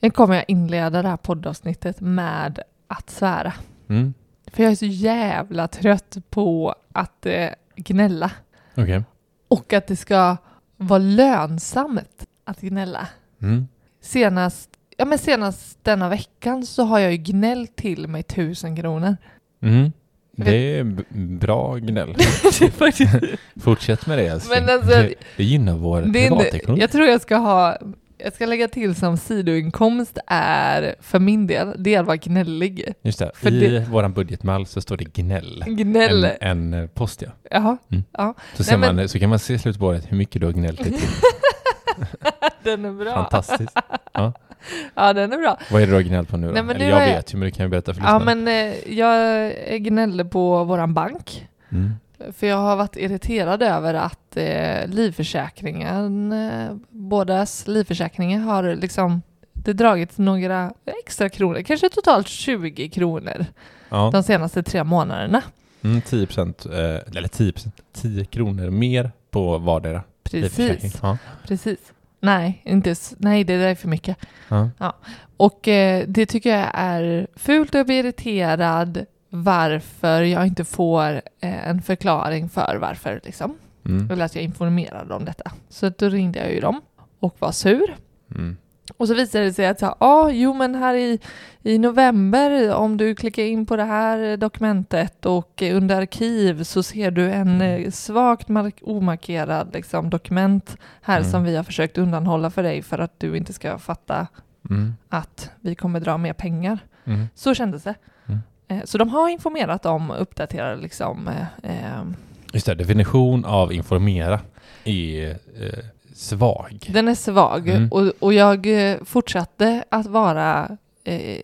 Nu kommer jag inleda det här poddavsnittet med att svära. Mm. För jag är så jävla trött på att eh, gnälla. Okej. Och att det ska vara lönsamt att gnälla. Mm. Senast, ja men senast denna veckan så har jag ju gnällt till mig tusen kronor. Mm. Det är bra gnäll. Fortsätt med det älskling. Alltså, det, det gynnar vår privatekonomi. jag tror jag ska ha, jag ska lägga till som sidoinkomst är för min del, det är att vara gnällig. Just det, för i det- våran budgetmall så står det gnäll. Gnäll. En, en eh, post ja. Jaha, Mm. ja. Så, ser Nej, men- man, så kan man se i slutet på året hur mycket du har gnällt dig till. Den är bra. Fantastiskt. Ja, den är bra. Vad är det du har gnällt på nu då? Nej, men Eller jag vet ju men du kan ju berätta för Ja, lyssnarna. men eh, jag gnällde på våran bank. Mm. För jag har varit irriterad över att eh, livförsäkringen, eh, bådas livförsäkringar har liksom det dragits några extra kronor, kanske totalt 20 kronor Ja, de senaste tre månaderna. mm, 10 procent, eh, eller 10 procent, 10 kronor mer på vardera. Precis, Ja. precis. Nej, inte, nej, det där är för mycket. Ja. Och eh, det tycker jag är fult och jag blir irriterad varför jag inte får eh, en förklaring för varför liksom. Mm. Eller att jag informerade om detta. Så då ringde jag ju dem och var sur. Mm. Och så visade det sig att, ja, ah, jo men här i, i november, om du klickar in på det här dokumentet och under arkiv så ser du en eh, svagt mark- omarkerad liksom, dokument här Mm. som vi har försökt undanhålla för dig för att du inte ska fatta Mm. att vi kommer dra mer pengar. Mm. Så kändes det. Eh, Så de har informerat om uppdaterade liksom, eh, eh, Just det, definition av informera är eh, svag. Den är svag Mm. och, och jag eh, fortsatte att vara eh,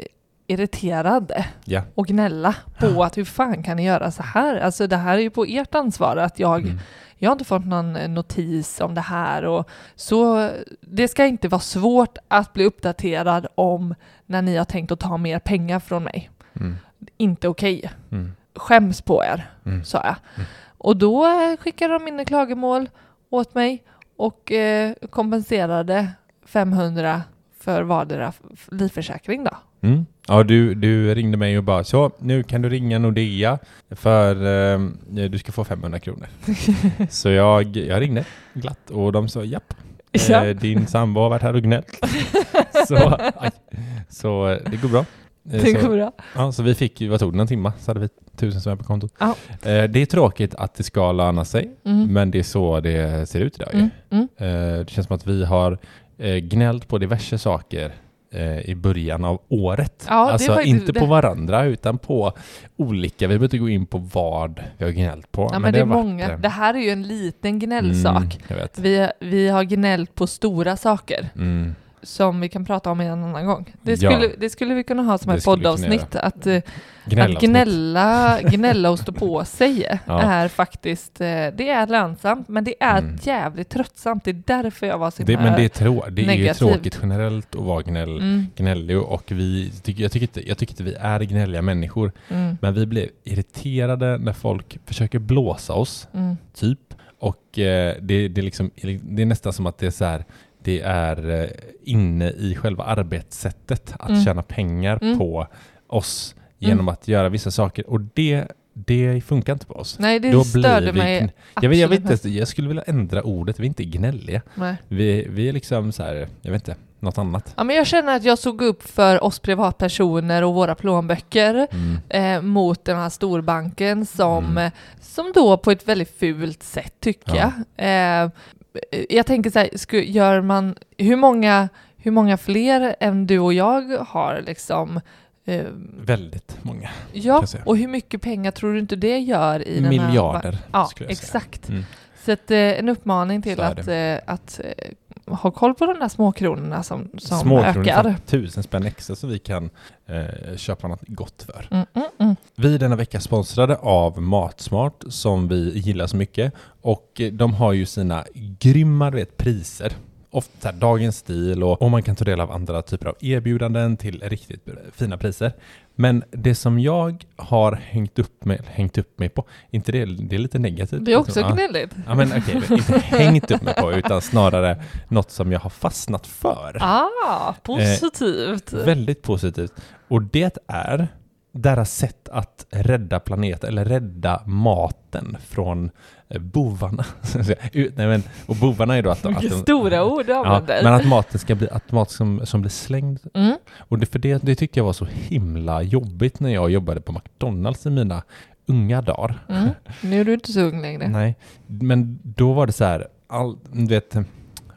irriterad Ja. och gnälla på att hur fan kan ni göra så här? Alltså det här är ju på ert ansvar att jag, Mm. jag har inte fått någon notis om det här och så det ska inte vara svårt att bli uppdaterad om när ni har tänkt att ta mer pengar från mig. Mm. Inte okej. Mm. Skäms på er, Mm. sa jag. Mm. Och då eh, skickade de in ett klagomål åt mig och eh, kompenserade 500 för vardera livförsäkring då. Mm. Ja, du, du ringde mig och bara så, nu kan du ringa Nordea för eh, du ska få 500 kronor. så jag, jag ringde glatt och de sa japp, Ja. eh, din sambo har varit här och gnällt. så, aj. så eh, det går bra. Eh, Det går bra. Ja, så vi fick, vad tog det, en timma så hade vi tusen spänn på kontot. Ja. Eh, det är tråkigt att det ska löna sig, Mm. men det är så det ser ut idag. Mm. Mm. Eh, det känns som att vi har gnällt på diverse saker i början av året. Ja, alltså inte på varandra utan på olika. Vi behöver inte gå in på vad vi har gnällt på. Ja, men det är varit, många. Det här är ju en liten gnällsak. Mm. Vi, vi har gnällt på stora saker Mm. Som vi kan prata om en annan gång. Det Ja. skulle, det skulle vi kunna ha som Det ett poddavsnitt. Att, eh, Gnällavsnitt. att gnälla, gnälla och stå på sig Ja. är faktiskt, eh, det är lönsamt men det är Mm. jävligt tröttsamt. Det är därför jag var så Det, men det är, trå- det är ju tråkigt generellt att vara gnäll, Mm, gnällig och vi, jag, tycker inte, jag tycker inte vi är gnälliga människor. mm, Men vi blir irriterade när folk försöker blåsa oss mm. typ. Och eh, det, det, är liksom, det är nästan som att det är så här, det är eh, inne i själva arbetssättet att Mm. tjäna pengar Mm. på oss genom Mm. att göra vissa saker. Och det, det funkar inte på oss. Nej, det Då störde vi mig jag, vet, jag, vet inte, jag skulle vilja ändra ordet, vi är inte gnälliga. Nej. Vi, vi är liksom så här, jag vet inte, något annat. Ja, men jag känner att jag såg upp för oss privatpersoner och våra plånböcker Mm. eh, mot den här storbanken som, Mm. eh, som då på ett väldigt fult sätt tycker Ja. jag. Eh, jag tänker så här, sku, gör man, hur många, hur många fler än du och jag har liksom eh, Väldigt många. Ja, och hur mycket pengar tror du inte det gör i den här... Miljarder Ja, exakt. Mm. Så att, eh, en uppmaning till är att, eh, att eh, ha koll på de där småkronorna som, som Småkronor ökar. tusen spänn extra så vi kan eh, köpa något gott för. Mm, mm, mm. Vi är denna vecka sponsrade av Matsmart som vi gillar så mycket och eh, de har ju sina grymma vet, priser ofta dagens stil och, och man kan ta del av andra typer av erbjudanden till riktigt fina priser. Men det som jag har hängt upp mig, hängt upp mig på, inte det, det är lite negativt. Det är också liksom. Gnälligt. Ja, men okej, inte hängt upp mig på, utan snarare något som jag har fastnat för. Ah, positivt. Eh, väldigt positivt. Och det är deras sätt att rädda planeten, eller rädda maten från eh, bovarna. Nej, men, och bovarna är då att... Vilka att stora ord du ja, använder. Men att maten ska bli, att mat som, som blir slängd. Mm. Och det, för det, det tyckte jag var så himla jobbigt när jag jobbade på McDonalds i mina unga dagar. Mm. Nu är du inte så ung längre. Nej, men då var det så här, all, du vet,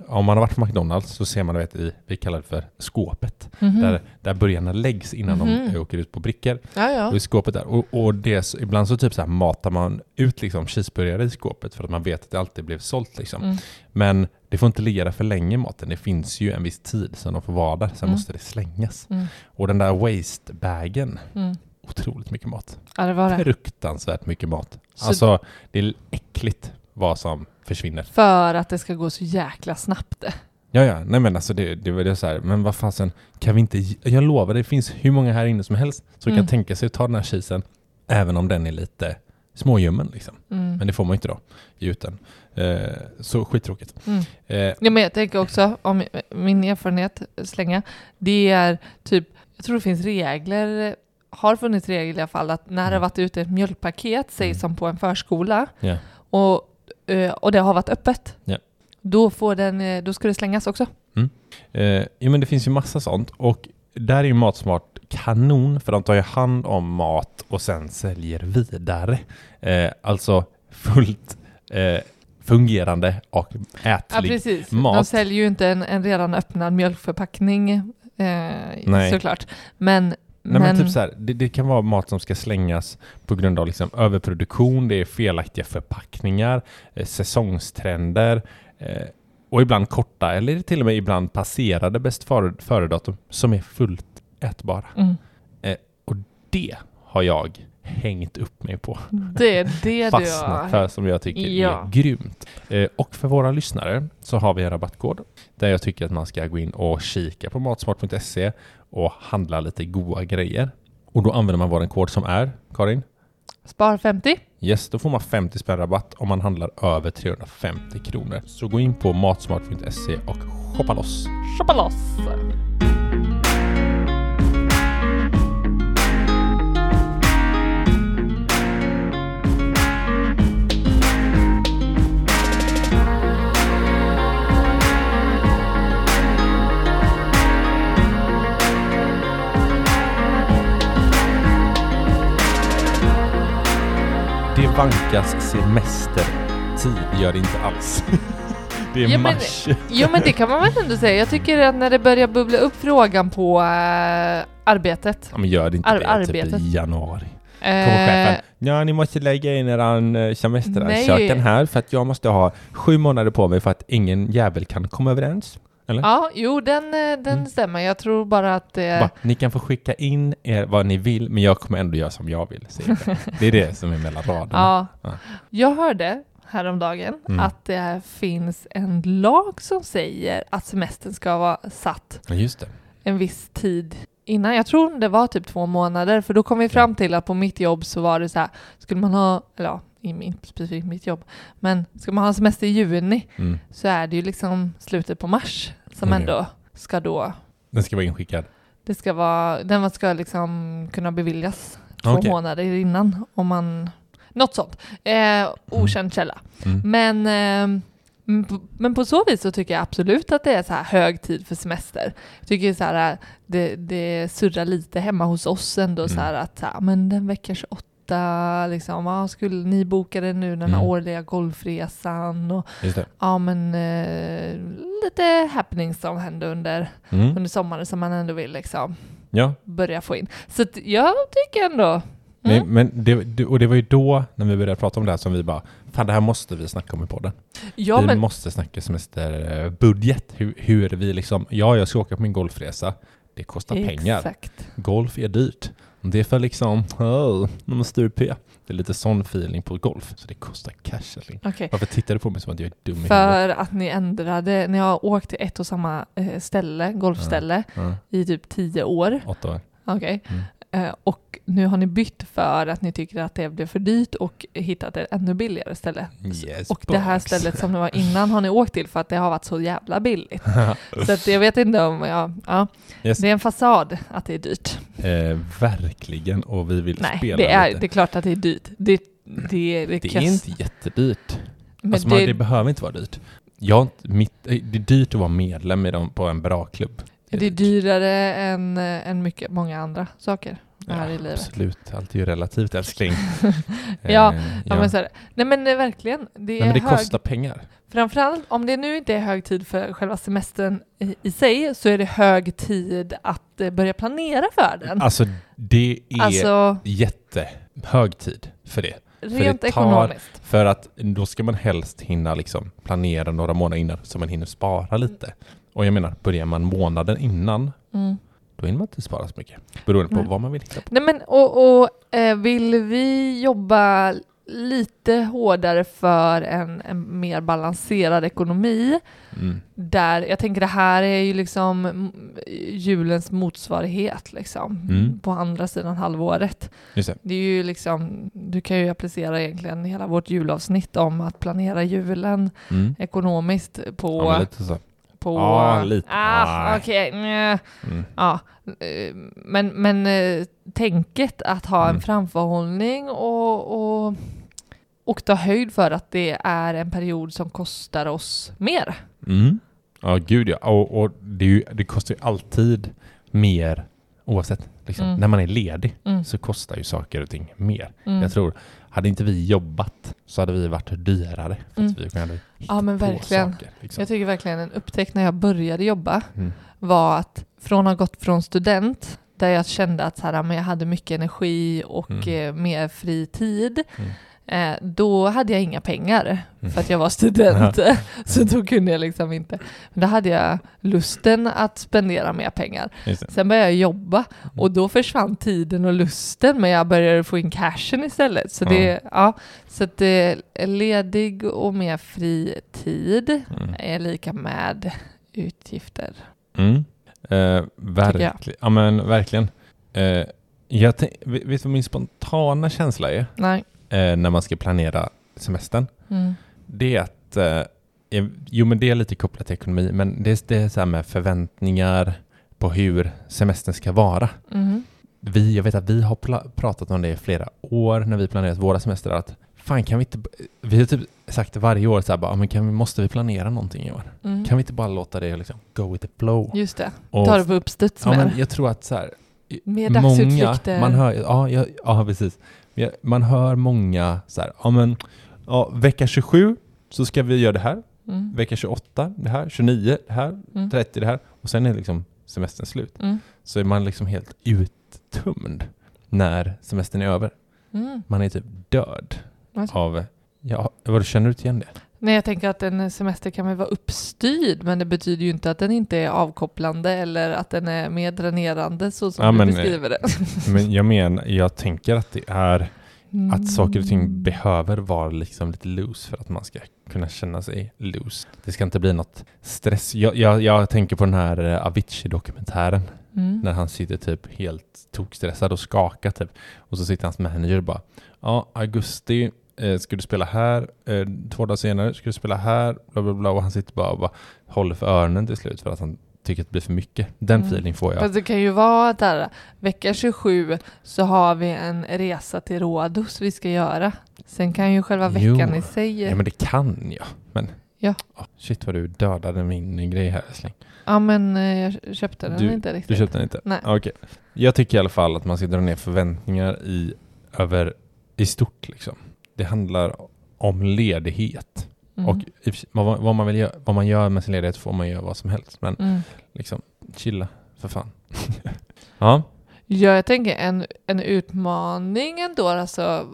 om man har varit på McDonalds så ser man vet, i, vi kallar det för skåpet, Mhm. där, där burgarna läggs innan Mhm. de åker ut på brickor. Ja, ja. Och i skåpet där. Och, och det, ibland så typ så här matar man ut liksom cheeseburgare i skåpet för att man vet att det alltid blev sålt liksom. Mm. Men det får inte ligga där för länge maten. Det finns ju en viss tid som de får vara där, sen Mm. måste det slängas. Mm. Och den där waste-bagen, Mm. otroligt mycket mat. Ja, det var det. Fruktansvärt mycket mat. Så- Alltså, det är äckligt vad som försvinner. För att det ska gå så jäkla snabbt. Ja, ja, nej men alltså det, det var det så här, men vad fasen, kan vi inte, jag lovar, det finns hur många här inne som helst som Mm. kan tänka sig att ta den här cheesen, även om den är lite småljummen liksom. Mm. Men det får man inte då, ge ut den. Eh, så skittråkigt. Mm. Eh, Ja, men jag tänker också, om min erfarenhet, slänga, det är typ, jag tror det finns regler, har funnits regler i alla fall, att när det har Mm. varit ute ett mjölkpaket, säg Mm. som på en förskola, ja. och, eh, och det har varit öppet, Ja. då, får den, eh, då ska det slängas också. Eh, ja, men det finns ju massa sånt och där är ju Matsmart kanon för de tar ju hand om mat och sen säljer vidare. Eh, alltså fullt eh, fungerande och Ja, ätlig. precis. De mat. säljer ju inte en, en redan öppnad mjölkförpackning, eh, såklart. Men, Nej, men typ så här, det, det kan vara mat som ska slängas på grund av liksom överproduktion, det är felaktiga förpackningar, eh, säsongstrender eh, och ibland korta eller till och med ibland passerade bäst före- före-datum som är fullt ätbara. mm, Det har jag hängt upp mig på. det är det du Fastnat har. för som jag tycker Ja. är grymt. Eh, och för våra lyssnare så har vi en rabattkod där jag tycker att man ska gå in och kika på matsmart.se och handla lite goda grejer. Och då använder man vår kod som är, Karin? Spar 50. Yes, då får man 50 spänn rabatt om man handlar över 350 kronor. Så gå in på matsmart.se och shoppa loss. Shoppa loss! Vankas semestertid, gör det inte alls. Det är Ja, men- mars. Jo men det kan man väl ändå säga. Jag tycker att när det börjar bubbla upp frågan på äh, arbetet. Ja, men gör det inte Ar- det typ arbetet. i januari. Eh, Kommer chefen. Ja, ni måste lägga in eran eh, semesteransökan här för att jag måste ha sju månader på mig för att ingen jävel kan komma överens. Ja, jo den, eh, den Mm. stämmer. Jag tror bara att det... Bara, ni kan få skicka in er vad ni vill, men jag kommer ändå göra som jag vill. jag. Det är det som är mellan raderna. Ja. Ja. Jag hörde häromdagen Mm. att det finns en lag som säger att semestern ska vara satt Ja, just det. en viss tid innan. Jag tror det var typ två månader, för då kom vi fram till att på mitt jobb så var det så här, skulle man ha, eller ja, i min, specifikt mitt jobb, men ska man ha semester i juni Mm. så är det ju liksom slutet på mars som Mm. ändå ska då, Den ska vara inskickad. det ska vara, den ska liksom kunna beviljas två Okej. månader innan om man, något sånt. Eh, okänd källa. Mm. Men, eh, men på så vis så tycker jag absolut att det är så här hög tid för semester. Jag tycker så här, det, det surrar lite hemma hos oss ändå Mm. så här att så här, men den vecka 28, liksom, ja, skulle ni boka det nu den här Mm. årliga golfresan och ja men eh, lite happenings som händer under, Mm. under sommaren som man ändå vill liksom Ja, börja få in. Så att jag tycker ändå Nej, Mm. men det, och det var ju då, när vi började prata om det här, som vi bara, fan det här måste vi snacka om i podden. Ja, vi men, måste snacka semesterbudget, hur, hur vi liksom, ja jag ska åka på min golfresa, det kostar pengar. Exakt. Golf är dyrt. Det är för liksom, oh, de måste P. Det är lite sån feeling på golf, så det kostar cash. älskling. Okej. Varför tittar du på mig som att jag är dum i? För att ni ändrade, ni har åkt till ett och samma eh, ställe, golfställe, Ja, i typ tio år. åtta år. Okej. Mm. Eh, och nu har ni bytt för att ni tycker att det blev för dyrt och hittat ett ännu billigare ställe. Yes, Och det här box. stället som det var innan har ni åkt till för att det har varit så jävla billigt. Så att jag vet inte om, ja, ja. Yes. det är en fasad att det är dyrt. Eh, verkligen, och vi vill Nej, spela det är, lite. det är klart att det är dyrt. Det, det, det, Det är inte jättedyrt. Men alltså man, det, det behöver inte vara dyrt. Jag, mitt, det är dyrt att vara medlem i dem, på en bra klubb. Det är dyrare än, eh, än mycket, många andra saker här i livet. Absolut, allt är ju relativt älskling. Ja, Eh, Ja, men, så är det. Nej men eh, verkligen, det Nej, men det hög, kostar pengar. framförallt om det nu inte är hög tid för själva semestern i, i sig så är det hög tid att eh, börja planera för den. Alltså det är Alltså jättehög tid för det. Rent tar- ekonomiskt. För att då ska man helst hinna liksom planera några månader innan så man hinner spara lite. Och jag menar, börjar man månaden innan, Mm. då hinner man inte spara så mycket. Beroende på Nej. vad man vill hitta på. Nej men och, och eh, vill vi jobba lite hårdare för en, en mer balanserad ekonomi Mm. där, jag tänker det här är ju liksom julens motsvarighet liksom Mm. på andra sidan halvåret. Det. Det är ju liksom, du kan ju applicera egentligen hela vårt julavsnitt om att planera julen Mm. ekonomiskt på... Ja, lite så. på Ja, lite. Ah, okej. nja. Mm. Ja. eh, Men, men eh, tänket att ha en Mm. framförhållning och, och, och ta höjd för att det är en period som kostar oss mer. Mm. Ja, gud ja. Och, och det, ju, det kostar ju alltid mer oavsett. Liksom. Mm. När man är ledig Mm. så kostar ju saker och ting mer. Mm. Jag tror, hade inte vi jobbat så hade vi varit dyrare. För Mm. att vi kunde hitta Ja, men verkligen. saker. Liksom. Jag tycker verkligen en upptäckt när jag började jobba Mm. var att från att ha gått från student där jag kände att så här, men jag hade mycket energi och Mm. eh, mer fri tid. Eh, då hade jag inga pengar Mm. för att jag var student. så då kunde jag liksom inte. Men då hade jag lusten att spendera mer pengar. Sen började jag jobba Mm. och då försvann tiden och lusten men jag började få in cashen istället. Så det, ja, så att det är ledig och mer fri tid Mm. är lika med utgifter. Eh, verkligen. Ja, men verkligen. Eh, jag vet du vad min spontana känsla är Nej. Eh, när man ska planera semestern? Mm. Det är att, eh, jo men det är lite kopplat till ekonomi, men det är, det är så här med förväntningar på hur semestern ska vara. Mhm. Vi, jag vet att vi har pratat om det i flera år när vi planerat våra semestrar, att fan kan vi inte, vi har typ sagt det varje år så här bara, "Ja, men kan måste vi planera någonting i år? Mm. Kan vi inte bara låta det liksom go with the flow? Just det, Och- ta det på uppstuds Ja, mer. men jag tror att så här, Mer många, man hör, ja, ja, ja precis. Man hör många så här, ja men, ja, vecka 27 så ska vi göra det här, Mm. vecka 28 det här, 29 det här, Mm. 30 det här och sen är liksom semestern slut. Mm. Så är man liksom helt uttömd när semestern är över. Mm. Man är typ död Alltså. av, ja, vad känner du inte igen det? Nej, jag tänker att en semester kan väl vara uppstyrd, men det betyder ju inte att den inte är avkopplande eller att den är mer dränerande så som Ja, du men, beskriver det. Men jag menar, jag tänker att det är Mm. att saker och ting behöver vara liksom lite loose för att man ska kunna känna sig loose. Det ska inte bli något stress. Jag, jag, jag tänker på den här eh, Avicii-dokumentären Mm. när han sitter typ helt tokstressad och skakar typ. Och så sitter hans manager och bara Ja, augusti eh, ska du spela här, eh, två dagar senare ska du spela här, bla bla bla. Och han sitter bara och bara håller för öronen till slut för att han tycker att det blir för mycket. Den Mm. feeling får jag. Fast det kan ju vara att där, vecka 27 så har vi en resa till Rhodos vi ska göra. Sen kan ju själva Jo. veckan i sig... Ja men det kan jag. Men Ja. Ah, shit vad du dödade min grej här älskling. Ja men eh, jag köpte den Du- inte riktigt. Du köpte den inte? Nej. Okej. Jag tycker i alla fall att man ska dra ner förväntningar i, över, i stort liksom. Det handlar om ledighet. Mm. Och vad, man vill göra, vad man gör med sin ledighet får man göra vad som helst. Men Mm. liksom, chilla för fan. ja. Ja, jag tänker en, en utmaning ändå, alltså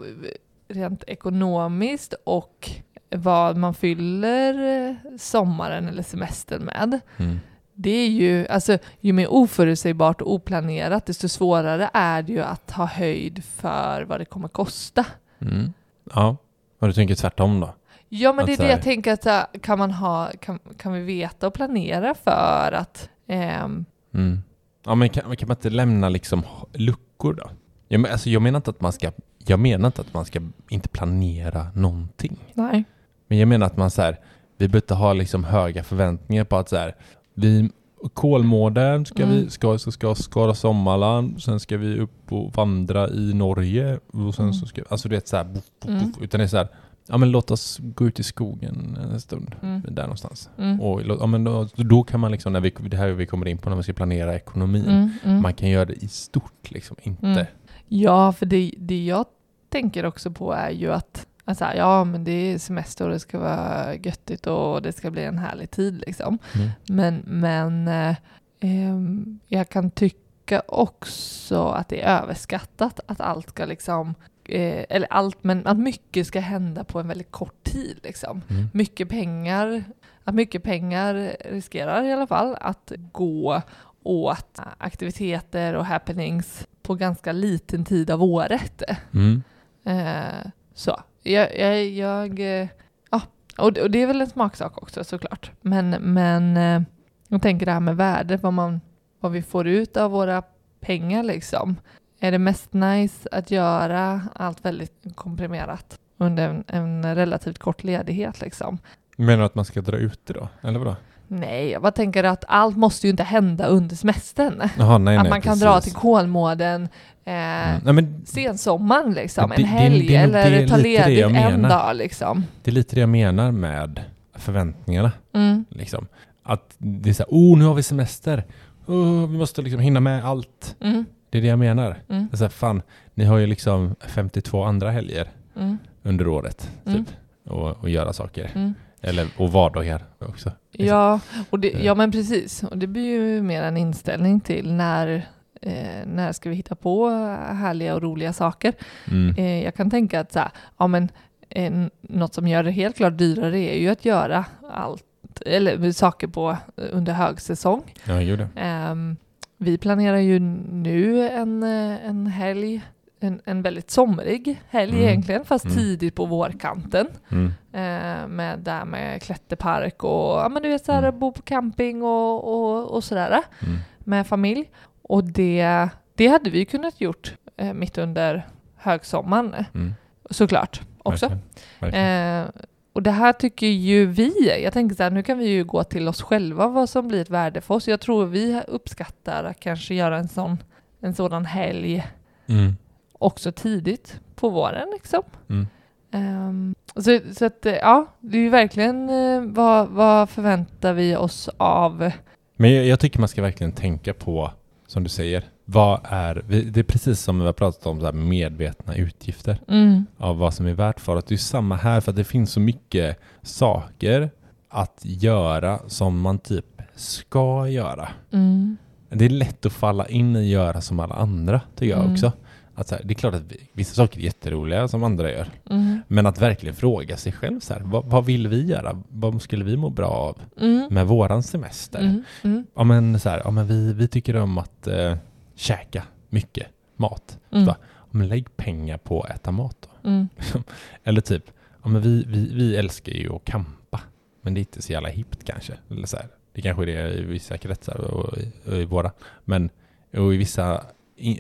rent ekonomiskt och vad man fyller eh, sommaren eller semestern med. Mm. det är ju, alltså ju mer oförutsägbart och oplanerat, desto svårare är det ju att ha höjd för vad det kommer kosta. Mm. Ja, och du tänker tvärtom då? Ja, men Att det är det här- jag tänker att här, kan man ha, kan, kan vi veta och planera för att ehm, Mm. Ja, men kan, kan man inte lämna liksom luckor då? Jag, men, alltså, jag menar inte att man ska, jag menar inte att man ska inte planera någonting. nej. Men jag menar att man så här, vi behöver inte ha liksom höga förväntningar på att så här, vi Kolmården ska Mm. vi ska, så ska Skara Sommarland, sen ska vi upp och vandra i Norge och sen Mm. så ska alltså det är så här, buff, buff, Mm. buff, utan det är så här, ja men låt oss gå ut i skogen en stund, Mm. där någonstans. Mm. Och ja, men då, då kan man liksom, när vi, det här vi kommer in på när man ska planera ekonomin, Mm, mm. man kan göra det i stort liksom, inte Mm. Ja, för det, det jag tänker också på är ju att alltså, ja, men det är semester och det ska vara göttigt och det ska bli en härlig tid liksom. Mm. Men, men eh, ehm, jag kan tycka också att det är överskattat att allt ska liksom, eh, eller allt, men att mycket ska hända på en väldigt kort tid liksom. Mm. Mycket pengar, att mycket pengar riskerar i alla fall att gå åt aktiviteter och happenings på ganska liten tid av året. Mm. Eh, så, jag, jag, jag eh, ja, och, och det är väl en smaksak också såklart. Men, men eh, jag tänker det här med värde, vad, man, vad vi får ut av våra pengar liksom. Är det mest nice att göra allt väldigt komprimerat under en, en relativt kort ledighet liksom? Menar du att man ska dra ut det då? Eller vadå? Nej, jag bara tänker att allt måste ju inte hända under semestern. Jaha, nej, att nej, man kan precis. dra till Kolmården eh, Mm. Nej, men sensommaren liksom, det- en helg det det eller ta ledigt en dag liksom. det är lite det jag menar med förväntningarna. Mm. Liksom. Att det är så här, oh nu har vi semester. Oh, vi måste liksom hinna med allt. Mm. Det är det jag menar. Mm. Det är så här, fan, ni har ju liksom 52 andra helger Mm. under året. Mm. Typ. Och, och göra saker. Eller, och vardagar också. Ja, och det, Eh. ja, men precis. Och det blir ju mer en inställning till när, eh, när ska vi hitta på härliga och roliga saker. Mm. Eh, jag kan tänka att så här, ja, men, eh, något som gör det helt klart dyrare är ju att göra allt eller saker på under högsäsong. Ja, jag gjorde. Ehm, vi planerar ju nu en, eh, en helg, en, en väldigt somrig helg Mm. egentligen, fast Mm. tidigt på vårkanten. Mm. Eh, med, där med klätterpark och ja, men du vet, så här, Mm. bo på camping och, och, och sådär Mm. med familj. Och det, det hade vi kunnat gjort eh, mitt under högsommaren Mm. såklart också. Verkligen. Verkligen. Eh, och det här tycker ju vi, jag tänker så här, nu kan vi ju gå till oss själva vad som blir ett värde för oss. Jag tror vi uppskattar att kanske göra en sån, en sådan helg Mm. Också tidigt på våren liksom. Mm. Ehm, så, så att eh, ja, det är ju verkligen eh, vad, vad förväntar vi oss av Men jag, jag tycker man ska verkligen tänka på, som du säger, vad är, det är precis som vi har pratat om, så medvetna utgifter mm, av vad som är värt för att det är samma här, för att det finns så mycket saker att göra som man typ ska göra. mm, Det är lätt att falla in i göra som alla andra, tycker jag Mm. också. Att så här, det är klart att vi, vissa saker är jätteroliga som andra gör, mm, men att verkligen fråga sig själv så här, vad, vad vill vi göra? Vad skulle vi må bra av mm, med våran semester? mm, mm, Ja men så här, ja men vi, vi tycker om att eh, käka mycket mat. mm, Va? Ja, men lägg pengar på att äta mat då. mm, Eller typ, ja men vi, vi, vi älskar ju att campa. Men det är inte så jävla hippt kanske. Eller så här. Det kanske är det i vissa kretsar och och i våra. Men och i vissa,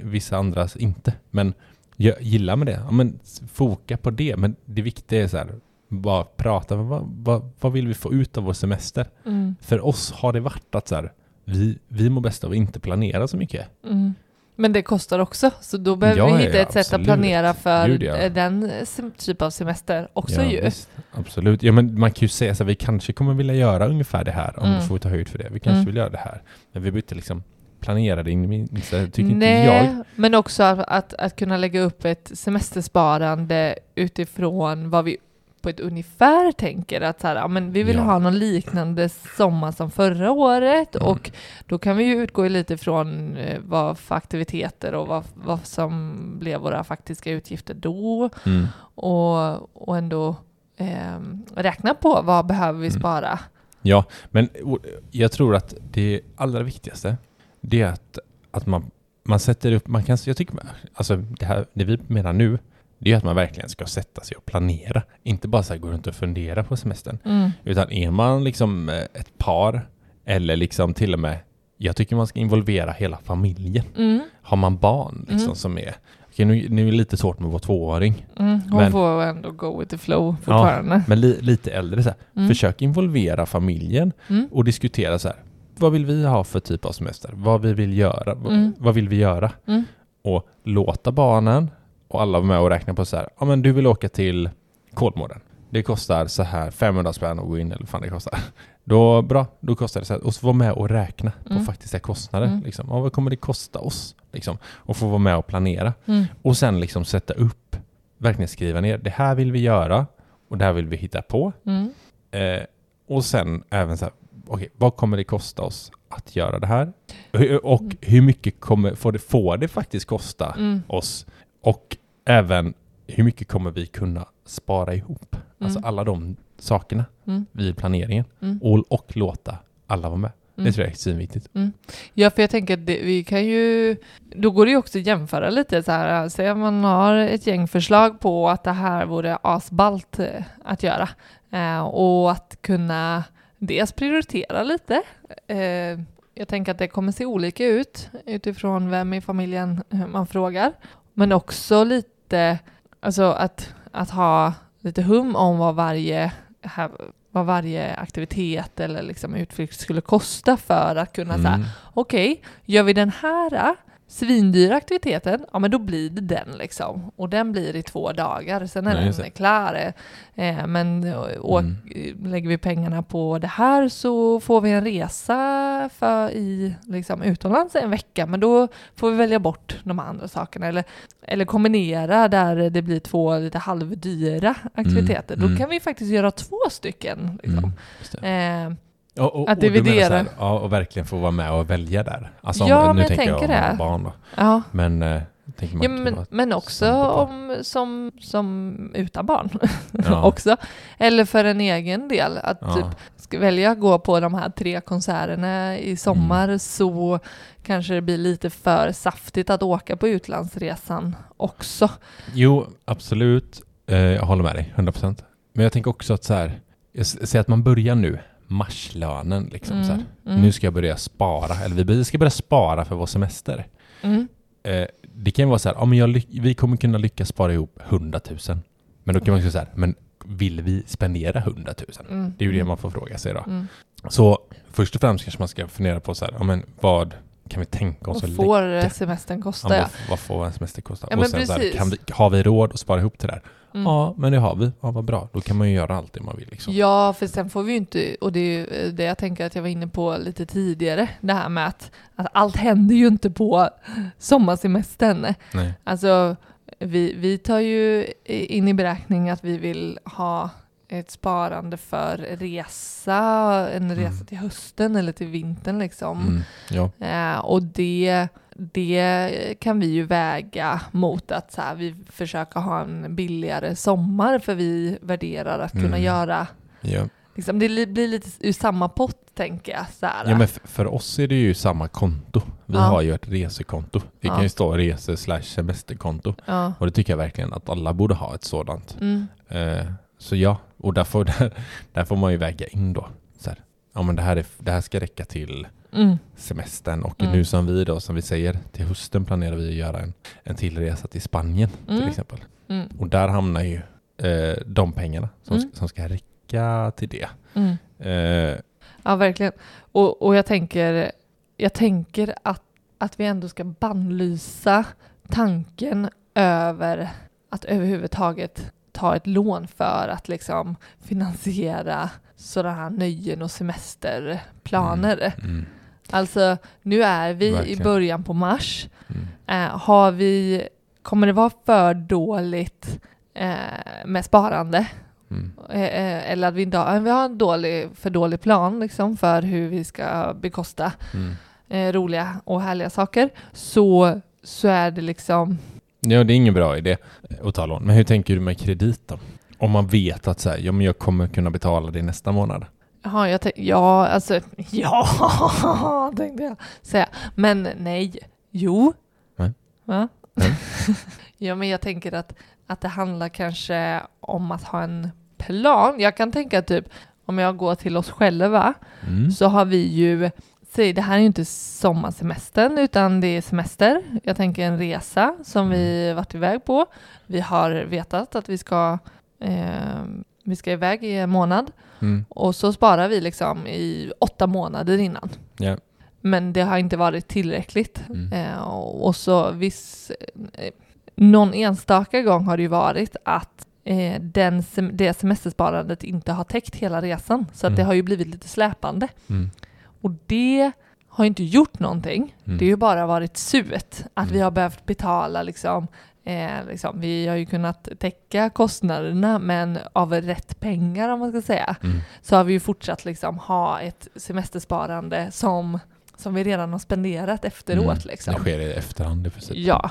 vissa andras inte. Men jag gillar med det. Ja, men foka på det. Men det viktiga är så här, bara prata. Vad, vad, vad vill vi få ut av vår semester? mm, För oss har det varit att så här, vi, vi mår bäst av att inte planera så mycket. mm. Men det kostar också, så då behöver Ja, vi hitta ja, ett sätt att absolut. planera för Gud, eh, den typ av semester också ja, ju. Visst, absolut. Ja, men man kan ju säga så här, vi kanske kommer vilja göra ungefär det här om Mm. vi får ta höjd för det. Vi kanske Mm. vill göra det här. Men vi behöver inte liksom planera det in i minsta, tycker inte Nej, jag. men också att, att, att kunna lägga upp ett semestersparande utifrån vad vi på ett ungefär tänker att så här, ja, men vi vill Ja. ha någon liknande sommar som förra året Mm. och då kan vi ju utgå lite från eh, vad för aktiviteter och vad, vad som blev våra faktiska utgifter då Mm. och, och ändå eh, räkna på vad behöver vi Mm. spara Ja, men jag tror att det allra viktigaste, det är att, att man, man sätter upp, man kan, jag tycker, alltså det här, det vi menar nu, det är att man verkligen ska sätta sig och planera. Inte bara så här gå runt och fundera på semestern. Mm. Utan är man liksom eh, ett par, eller liksom till och med, jag tycker man ska involvera hela familjen. Mm. Har man barn liksom Mm. som är, okej nu, nu är det lite svårt med vår tvååring, Mm. Hon Men- får ändå go with the flow fortfarande. men li, lite äldre så här. Mm. Försök involvera familjen Mm. och diskutera så här. Vad vill vi ha för typ av semester? Vad vi vill göra? Mm. Vad vill vi göra? Mm. Och låta barnen och alla vara med och räkna på så här. Ja men du vill åka till Kolmården. Det kostar så här 500 spänn att gå in eller vad fan det kostar. Då, bra, då kostar det så här. Och så vara med och räkna på Mm. faktiska kostnader. Mm. Liksom. Ja, vad kommer det kosta oss? Liksom. Och få vara med och planera. Mm. Och sen liksom sätta upp, verkligen skriva ner. Det här vill vi göra och det här vill vi hitta på. Mm. Eh, och sen även så här, okej, vad kommer det kosta oss att göra det här? Och Mm. hur mycket kommer, får, det, får det faktiskt kosta Mm. oss? Och även hur mycket kommer vi kunna spara ihop? Alltså Mm. alla de sakerna Mm. vid planeringen. Mm. Och, och låta alla vara med. Mm. Det tror jag är svinviktigt. Ja, för jag tänker att det, vi kan ju... Då går det ju också att jämföra lite så här. Säg att man har ett gäng förslag på att det här vore asballt eh, att göra. Eh, och att kunna dels prioritera lite. Eh, jag tänker att det kommer se olika ut utifrån vem i familjen eh, man frågar. Men också lite, alltså att, att ha lite hum om vad varje, vad varje aktivitet eller liksom utflykt skulle kosta för att kunna säga Mm. okej, gör vi den här svindyra aktiviteten, ja men då blir det den liksom. Och den blir i två dagar, sen är just den klar. Eh, men eh, å, Mm. lägger vi pengarna på det här så får vi en resa för i, liksom, utomlands en vecka, men då får vi välja bort de andra sakerna. Eller, eller kombinera där det blir två lite halvdyra aktiviteter. mm. Då kan vi faktiskt göra två stycken. Liksom. Mm. Och, och, Att och dividera. så här, ja, och verkligen få vara med och välja där. Alltså, Ja, om, nu men jag tänker jag om barn då. ja. Men, eh, tänker man Ja, men, men också om, som, som utan barn. Ja. också. Eller för en egen del. Att Ja. typ ska välja att gå på de här tre konserterna i sommar Mm. så kanske det blir lite för saftigt att åka på utlandsresan också. Jo, absolut. Eh, jag håller med dig, 100%. Men jag tänker också att så här, jag säger att man börjar nu, marslönen liksom så här. mm. Nu ska jag börja spara, eller vi ska börja spara för vår semester. Mm. Eh, det kan vara så här, ja, men jag, vi kommer kunna lyckas spara ihop 100 000. Men då kan man säga, men vill vi spendera 100 000? Mm. Det är ju det man får fråga sig då. Mm. Så först och främst kanske man ska fundera på så här, ja, men vad kan vi tänka oss Vad att får lägga? semestern kosta? Ja, vad, vad får en semester kosta? Ja, och sen så här, vi, har vi råd att spara ihop till det här? Mm. Ja, men det har vi. Ja, vad bra. Då kan man ju göra allt det man vill. Liksom. Ja, för sen får vi ju inte, och det är ju det jag tänker att jag var inne på lite tidigare, det här med att, att allt händer ju inte på sommarsemestern. Nej. Alltså, vi, vi tar ju in i beräkning att vi vill ha ett sparande för resa, en resa Mm. till hösten eller till vintern liksom. Mm. Ja. Eh, och det, det kan vi ju väga mot att så här, vi försöker ha en billigare sommar för vi värderar att kunna Mm. göra, Ja. liksom, det li- blir lite ur samma pott tänker jag. Så här. ja, men för oss är det ju samma konto. Vi Ja. har ju ett resekonto. Det Ja. kan ju stå rese slash semesterkonto. ja. Och det tycker jag verkligen att alla borde ha ett sådant. Mm. Eh, så ja, och där får, där, där får man ju väga in då. Så här, ja men det här, är, det här ska räcka till Mm. semestern och Mm. nu som vi då, som vi säger, till hösten planerar vi att göra en, en till resa till Spanien till Mm. exempel. Mm. Och där hamnar ju eh, de pengarna som, Mm. ska, som ska räcka till det. Mm. Eh, Ja, verkligen. Och, och jag tänker, jag tänker att, att vi ändå ska bannlysa tanken över att överhuvudtaget ta ett lån för att liksom finansiera sådana här nöjen och semesterplaner. mm, Alltså, nu är vi Verkligen. i början på mars. mm, Eh, har vi, kommer det vara för dåligt eh, med sparande? mm, Eh, eh, eller att vi inte har, vi har en dålig, för dålig plan liksom för hur vi ska bekosta mm. eh, roliga och härliga saker. Så, så är det liksom, Ja, det är ingen bra idé att ta lån. Men hur tänker du med kredit då? Om man vet att så här, ja, men jag kommer kunna betala det nästa månad. Jaha, jag tänkte, ja, alltså, ja, tänkte jag säga. Men nej, jo. Nej. Va? Nej. ja, men jag tänker att, att det handlar kanske om att ha en plan. Jag kan tänka typ, om jag går till oss själva, Mm. så har vi ju, säg det här är ju inte sommarsemestern utan det är semester. Jag tänker en resa som vi varit iväg på. Vi har vetat att vi ska, eh, vi ska iväg i en månad Mm. och så sparar vi liksom i åtta månader innan. Ja. Men det har inte varit tillräckligt. Mm. Eh, och så viss, eh, någon enstaka gång har det ju varit att eh, den, sem- det semestersparandet inte har täckt hela resan. Så att Mm. det har ju blivit lite släpande. Mm. Och det har inte gjort någonting. Mm. Det har ju bara varit surt att vi Mm. har behövt betala liksom, eh, liksom, vi har ju kunnat täcka kostnaderna men av rätt pengar om man ska säga. Mm. Så har vi ju fortsatt liksom ha ett semestersparande som, som vi redan har spenderat efteråt. Mm. Liksom. Det sker i efterhand i princip. Ja.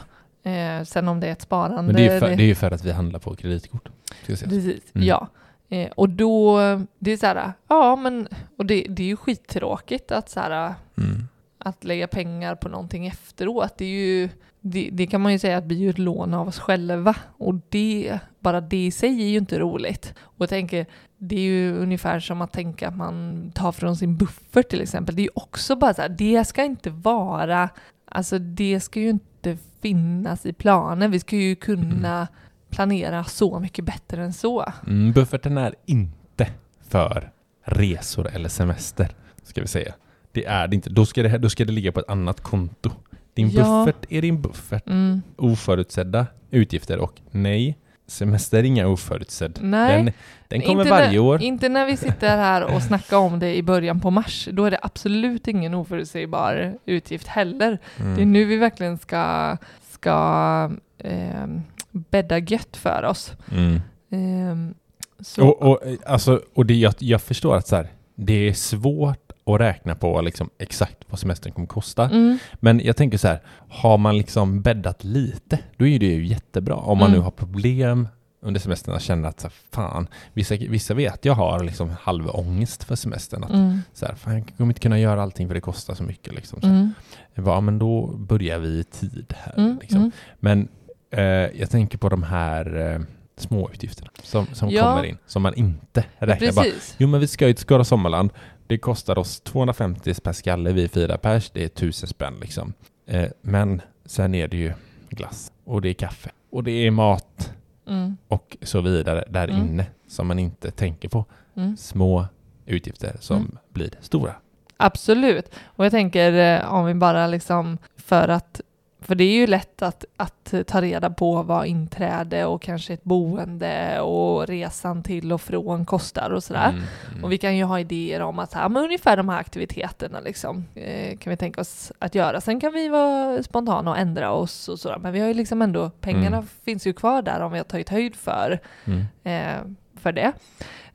Eh, sen om det är ett sparande. Men det är, ju för, det- det är för att vi handlar på kreditkort. Precis, Mm. ja. Eh, och då, det är så här, ja men, och det, det är ju skittråkigt att så här, Mm. att lägga pengar på någonting efteråt. Det är ju, det, det kan man ju säga att ju ett lån av oss själva. Och det, bara det i sig är ju inte roligt. Och jag tänker, det är ju ungefär som att tänka att man tar från sin buffert till exempel. Det är ju också bara så här, det ska inte vara, alltså det ska ju inte finnas i planen. Vi ska ju kunna planera så mycket bättre än så. Mm, bufferten är inte för resor eller semester, ska vi säga. Det är det inte. Då ska det, då ska det ligga på ett annat konto. Din Ja. buffert är din buffert. Mm. Oförutsedda utgifter och nej, semester är inga oförutsedd. Nej. Den, den kommer Inte varje när, år. Inte när vi sitter här och snackar om det i början på mars. Då är det absolut ingen oförutsägbar utgift heller. Mm. Det är nu vi verkligen ska, ska eh, bädda gött för oss. Mm. Eh, så, Och, och, alltså, och det, jag, jag förstår att så här, det är svårt att räkna på liksom exakt vad semestern kommer kosta. mm, Men jag tänker så här, har man liksom bäddat lite, då är det ju jättebra. Om man Mm. nu har problem under semestern och känner att så här, fan, vissa, vissa vet jag har liksom halv ångest för semestern. Att, mm, så här, fan, jag kommer inte kunna göra allting för det kostar så mycket. Liksom. Så, mm, bara, men då börjar vi i tid här. mm, liksom. mm. Men eh, jag tänker på de här eh, små utgifterna som, som Ja. kommer in, som man inte räknar. Bara, Precis. jo men vi ska ju till Skara Sommarland. Det kostar oss 250 per skalle, vi är fyra pers, det är 1000 spänn liksom. Eh, men sen är det ju glass och det är kaffe och det är mat Mm, och så vidare där Mm. inne som man inte tänker på. mm. Små utgifter som Mm. blir stora. Absolut. Och jag tänker eh, om vi bara liksom för att för det är ju lätt att, att ta reda på vad inträde och kanske ett boende och resan till och från kostar och sådär. Mm, mm. Och vi kan ju ha idéer om att här, men ungefär de här aktiviteterna liksom, eh, kan vi tänka oss att göra. Sen kan vi vara spontana och ändra oss och sådär. Men vi har ju liksom ändå, pengarna Mm. finns ju kvar där om vi har tagit höjd för, Mm. eh, för det.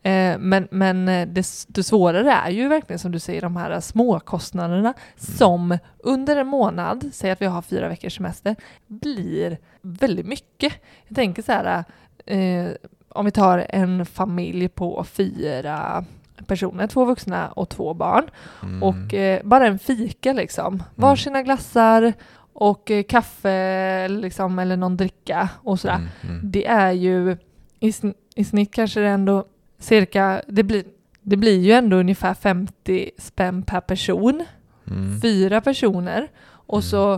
Eh, men men eh, det, det svårare är ju verkligen som du säger de här småkostnaderna som under en månad, säg att vi har fyra veckors semester, blir väldigt mycket. Jag tänker så här, eh, om vi tar en familj på fyra personer, två vuxna och två barn. Mm. Och eh, bara en fika liksom. Varsina glassar och eh, kaffe liksom, eller någon dricka och sådär. Mm, mm. Det är ju i, sn- i snitt kanske det ändå cirka, det blir, det blir ju ändå ungefär 50 spänn per person. Mm. Fyra personer. Och Mm. så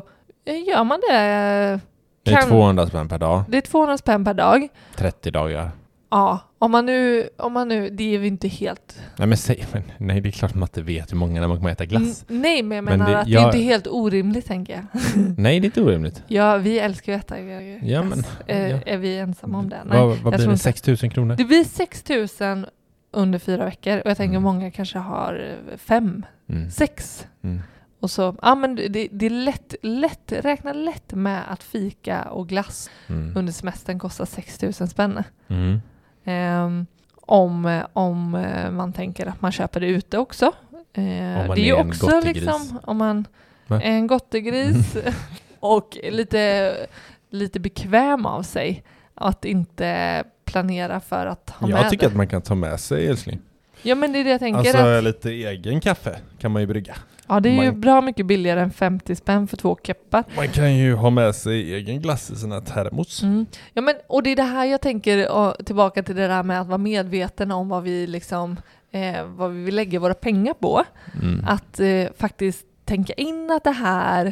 eh, gör man det. Det är kan- 200 spänn per dag, Det är 200 spänn per dag. 30 dagar. Ja, om man nu, om man nu, det är ju inte helt... Nej men säg, men, nej det är klart man inte vet hur många när man kommer äta glass. N- nej, men jag Men menar det- att det jag- är inte helt orimligt tänker jag. Nej det är inte orimligt. Ja, vi älskar ju att äta glass. Ja, men- Eh, ja. Är vi ensamma om det? Nej, vad vad blir det? inte. 6 000 kronor? Det blir 6 000 under fyra veckor och jag tänker Mm. många kanske har eh, fem, Mm. sex. Mm. Och så, ja men det, det är lätt, lätt, räkna lätt med att fika och glass Mm. under semestern kostar 6 000 spänn. Ehm, om, om eh, man tänker att man köper det ute också. Eh, det är ju är en också liksom om man är en gottegris och lite, lite bekväm av sig att inte planera för att ha med Jag tycker det. att man kan ta med sig älskling. Ja men det är det jag tänker. Alltså att, lite egen kaffe kan man ju brygga. Ja det är ju man- bra mycket billigare än 50 spänn för två keppar. Man kan ju ha med sig egen glass i sina termos. Mm. Ja, men, och det är det här jag tänker och, tillbaka till det där med att vara medveten om vad vi liksom eh, vad vi vill lägga våra pengar på. Mm. Att eh, faktiskt tänka in att det här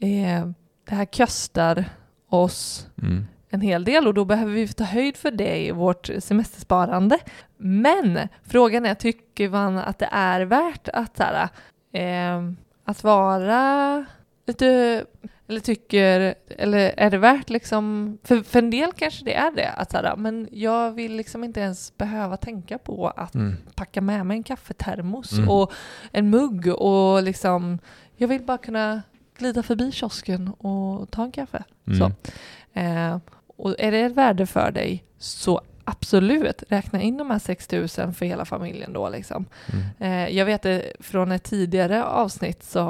eh, det här kostar oss Mm. en hel del och då behöver vi ta höjd för det i vårt semestersparande. Men frågan är, tycker man att det är värt att, så här, eh, att vara lite, eller tycker, eller är det värt liksom, för, för en del kanske det är det, att så här, men jag vill liksom inte ens behöva tänka på att Mm. packa med mig en kaffetermos Mm. och en mugg och liksom, jag vill bara kunna glida förbi kiosken och ta en kaffe. Mm. Så. Eh, och är det ett värde för dig så absolut, räkna in de här 6 000 för hela familjen då liksom. Mm. Eh, jag vet från ett tidigare avsnitt så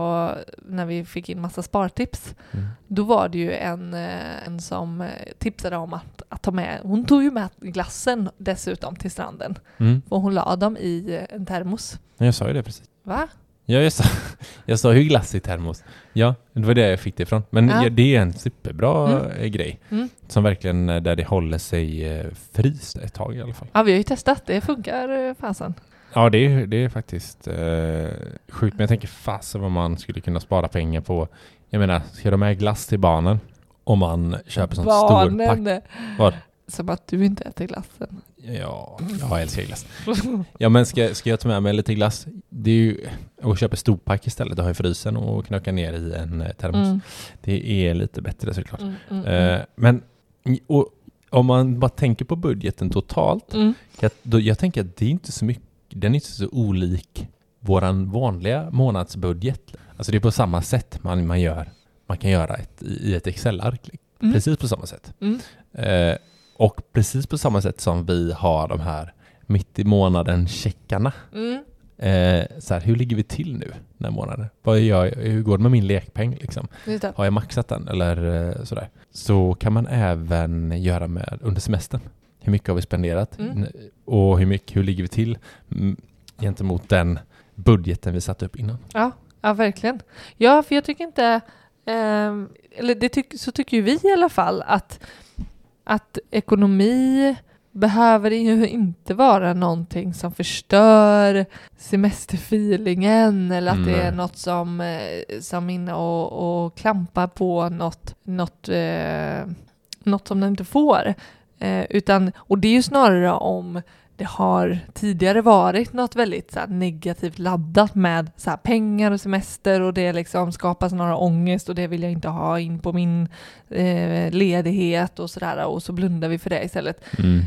när vi fick in massa spartips Mm. då var det ju en, eh, en som eh, tipsade om att, att ta med, hon tog ju med glassen dessutom till stranden Mm. och hon la dem i eh, en termos. Jag sa ju det precis. Va? Ja, jag sa, jag sa ju glass i termos. Ja, det var det jag fick det ifrån. Men Ja. det är en superbra Mm. eh, grej. Mm. Som verkligen, eh, där det håller sig eh, fryst ett tag i alla fall. Ja, vi har ju testat, det funkar fasen. Ja, det är, det är faktiskt eh, sjukt. Men jag tänker fasen vad man skulle kunna spara pengar på. Jag menar, ska de med glass till barnen? Om man köper sånt stor pack. Barnen! Vad? Som att du inte äter glassen. Ja, jag älskar glass. Ja, men ska, ska jag ta med mig lite glass? Det är ju att köpa storpack istället och ha i frysen och knöka ner i en eh, termos. Mm. Det är lite bättre såklart. Mm, mm. Eh, men och, om man bara tänker på budgeten totalt, Mm. jag, då, jag tänker att det är inte så mycket, den är inte så olik våran vanliga månadsbudget. Alltså det är på samma sätt man, man gör, man kan göra ett, i ett Excel-ark. Mm. Precis på samma sätt. Mm. Eh, och precis på samma sätt som vi har de här mitt i månaden checkarna. Mm. Eh, så här, hur ligger vi till nu den här månaden? Vad gör jag, hur går det med min lekpeng liksom? Har jag maxat den eller eh, sådär? Så kan man även göra med under semestern. Hur mycket har vi spenderat? Mm. Och hur mycket, hur ligger vi till gentemot den budgeten vi satte upp innan? Ja, ja, verkligen. Ja, för jag tycker inte, ehm, eller det tyck, så tycker ju vi i alla fall, att, att ekonomi behöver ju inte vara någonting som förstör semesterfeelingen eller att det är Nej. något som, eh, som inne och, och klampar på något, något, eh, något som den inte får. Eh, utan, och det är ju snarare om det har tidigare varit något väldigt så här, negativt laddat med så här, pengar och semester och det liksom skapar snarare ångest och det vill jag inte ha in på min eh, ledighet och sådär och så blundar vi för det istället.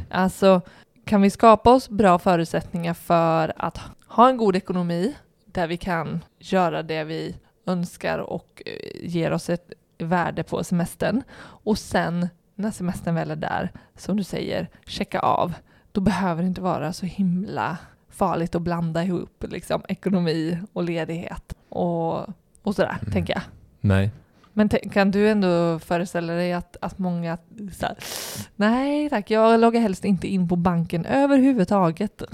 Alltså kan vi skapa oss bra förutsättningar för att ha en god ekonomi där vi kan göra det vi önskar och eh, ger oss ett värde på semestern och sen när semestern väl är där, som du säger, checka av då behöver det inte vara så himla farligt att blanda ihop liksom, ekonomi och ledighet och, och sådär, Mm. tänker jag. Nej. Men kan du ändå föreställa dig att, att många så här, nej tack, jag loggar helst inte in på banken överhuvudtaget.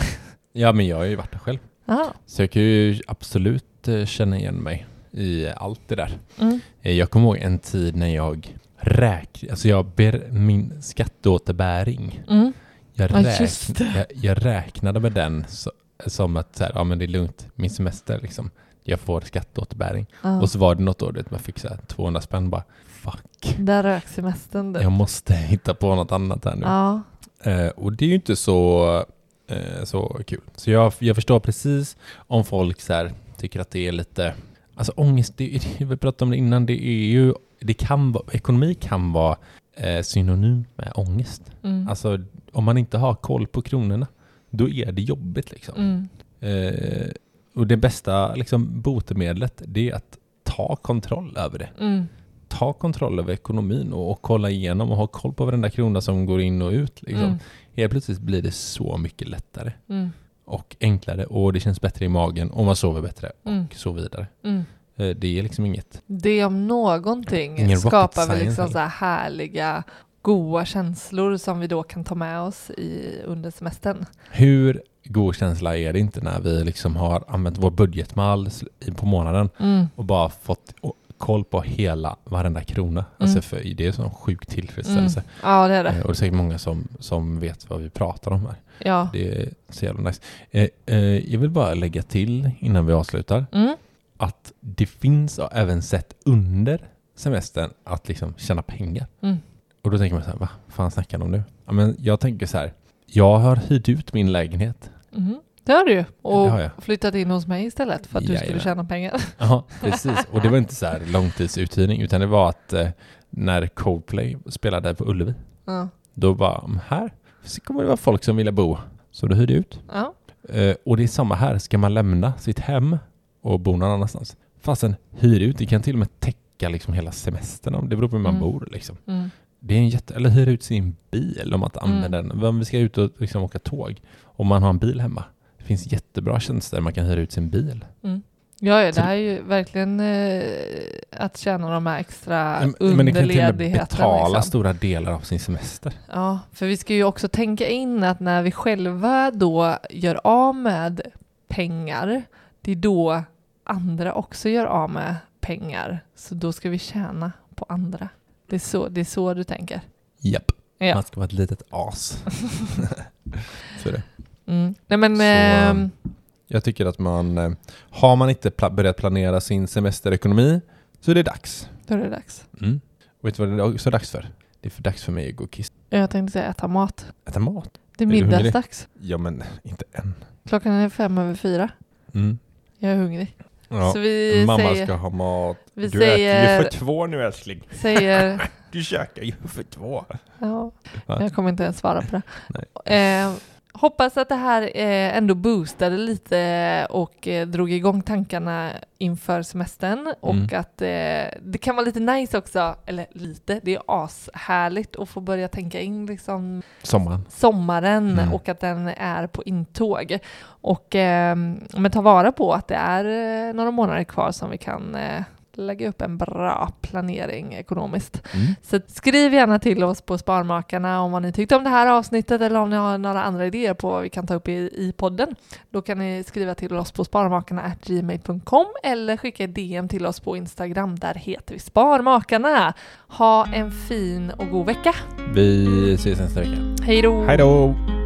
Ja, men jag har ju varit där själv. Ja. Så jag kan ju absolut eh, känna igen mig i allt det där. Mm. Eh, Jag kommer ihåg en tid när jag räk, alltså jag ber, min skatteåterbäring, Mm. Jag, Ja, räk, jag, jag räknade med den så, som att så här, ja men det är lugnt, min semester liksom, jag får skatteåterbäring. Ja. Och så var det något år, man fick så här 200 spänn bara, fuck, Där rök semestern du. jag måste hitta på något annat här nu. Ja. Eh, och det är ju inte så, eh, så kul. Så jag, jag förstår precis om folk så här, tycker att det är lite, alltså ångest, det, vi pratade om det innan, det är ju, det kan vara, ekonomi kan vara eh, synonym med ångest. Mm. Alltså om man inte har koll på kronorna, då är det jobbigt liksom. Mm. Eh, och det bästa liksom, botemedlet, det är att ta kontroll över det. Mm. Ta kontroll över ekonomin och, och kolla igenom och ha koll på varenda krona som går in och ut. Liksom. Mm. Helt plötsligt blir det så mycket lättare Mm. och enklare och det känns bättre i magen och man sover bättre Mm. och så vidare. Mm. Eh, Det är liksom inget. Det om någonting Ingen skapar väl liksom så här härliga goa känslor som vi då kan ta med oss i, under semestern. Hur god känsla är det inte när vi liksom har använt vår budgetmall på månaden Mm. och bara fått koll på hela varenda krona. Alltså för det är en sån sjuk tillfredsställelse. Mm. Ja, det är Eh, det. Och det är säkert många som, som vet vad vi pratar om här. Ja. Det är så jävla nice. Eh, eh, jag vill bara lägga till innan vi avslutar Mm. Att det finns även sätt under semestern att liksom tjäna pengar. Mm. Och då tänker man så här, vad fan snackar de nu? Ja, men jag tänker så här, jag har hyrt ut min lägenhet. Mm. Det har du ju. Och har flyttat in hos mig istället för att du skulle Jajamän. tjäna pengar. Ja, precis. Och det var inte så här långtidsuthyrning, utan det var att eh, när Coldplay spelade på Ullevi, Ja. då var "Mm, här så kommer det vara folk som vill bo. Så då hyrde ut. Ja. Eh, och det är samma här, ska man lämna sitt hem och bo någon annanstans? Fastän hyr ut, det kan till och med täcka liksom hela semestern, det beror på hur man Mm. bor liksom. Mm. Det är en jätte... Eller hyra ut sin bil om man inte Mm. använder den. Om vi ska ut och liksom åka tåg, om man har en bil hemma. Det finns jättebra tjänster man kan hyra ut sin bil. Ja, ja, Så det här är ju verkligen eh, att tjäna de här extra Men- Men det kan till och med underledigheterna. betala Liksom. stora delar av sin semester. Ja, för vi ska ju också tänka in att när vi själva då gör av med pengar, det är då andra också gör av med pengar. Så då ska vi tjäna på andra. Det är så, det är så du tänker? Japp. Ja. Man ska vara ett litet as. så är det. Mm. Nej men... Så, ehm, Jag tycker att man... eh, Har man inte pla- börjat planera sin semesterekonomi så är det dags. då är det dags. Mm. Och vet du vad det är också dags för? Det är för dags för mig att gå och kissa. Jag tänkte säga äta mat. Äta mat. Det är middagsdags. Ja men inte än. Klockan är fem över fyra. Mm. Jag är hungrig. Ja. Så vi Mamma säger, ska ha mat. vi du äter ju säger, för två nu älskling. säger Du käkar ju för två. ja, jag kommer inte ens svara på det. Eh, hoppas att det här eh, ändå boostade lite och eh, drog igång tankarna inför semestern och Mm. att eh, det kan vara lite nice också, eller lite, det är ashärligt att få börja tänka in liksom Sommaren. sommaren Mm. och att den är på intåg. Och men ta vara på att det är några månader kvar som vi kan lägga upp en bra planering ekonomiskt. Mm. Så skriv gärna till oss på Sparmakarna om vad ni tyckte om det här avsnittet eller om ni har några andra idéer på vad vi kan ta upp i, i podden. Då kan ni skriva till oss på sparmakarna.gmail.com eller skicka DM till oss på Instagram. Där heter vi Sparmakarna. Ha en fin och god vecka. Vi ses nästa vecka. Hej då! Hej då!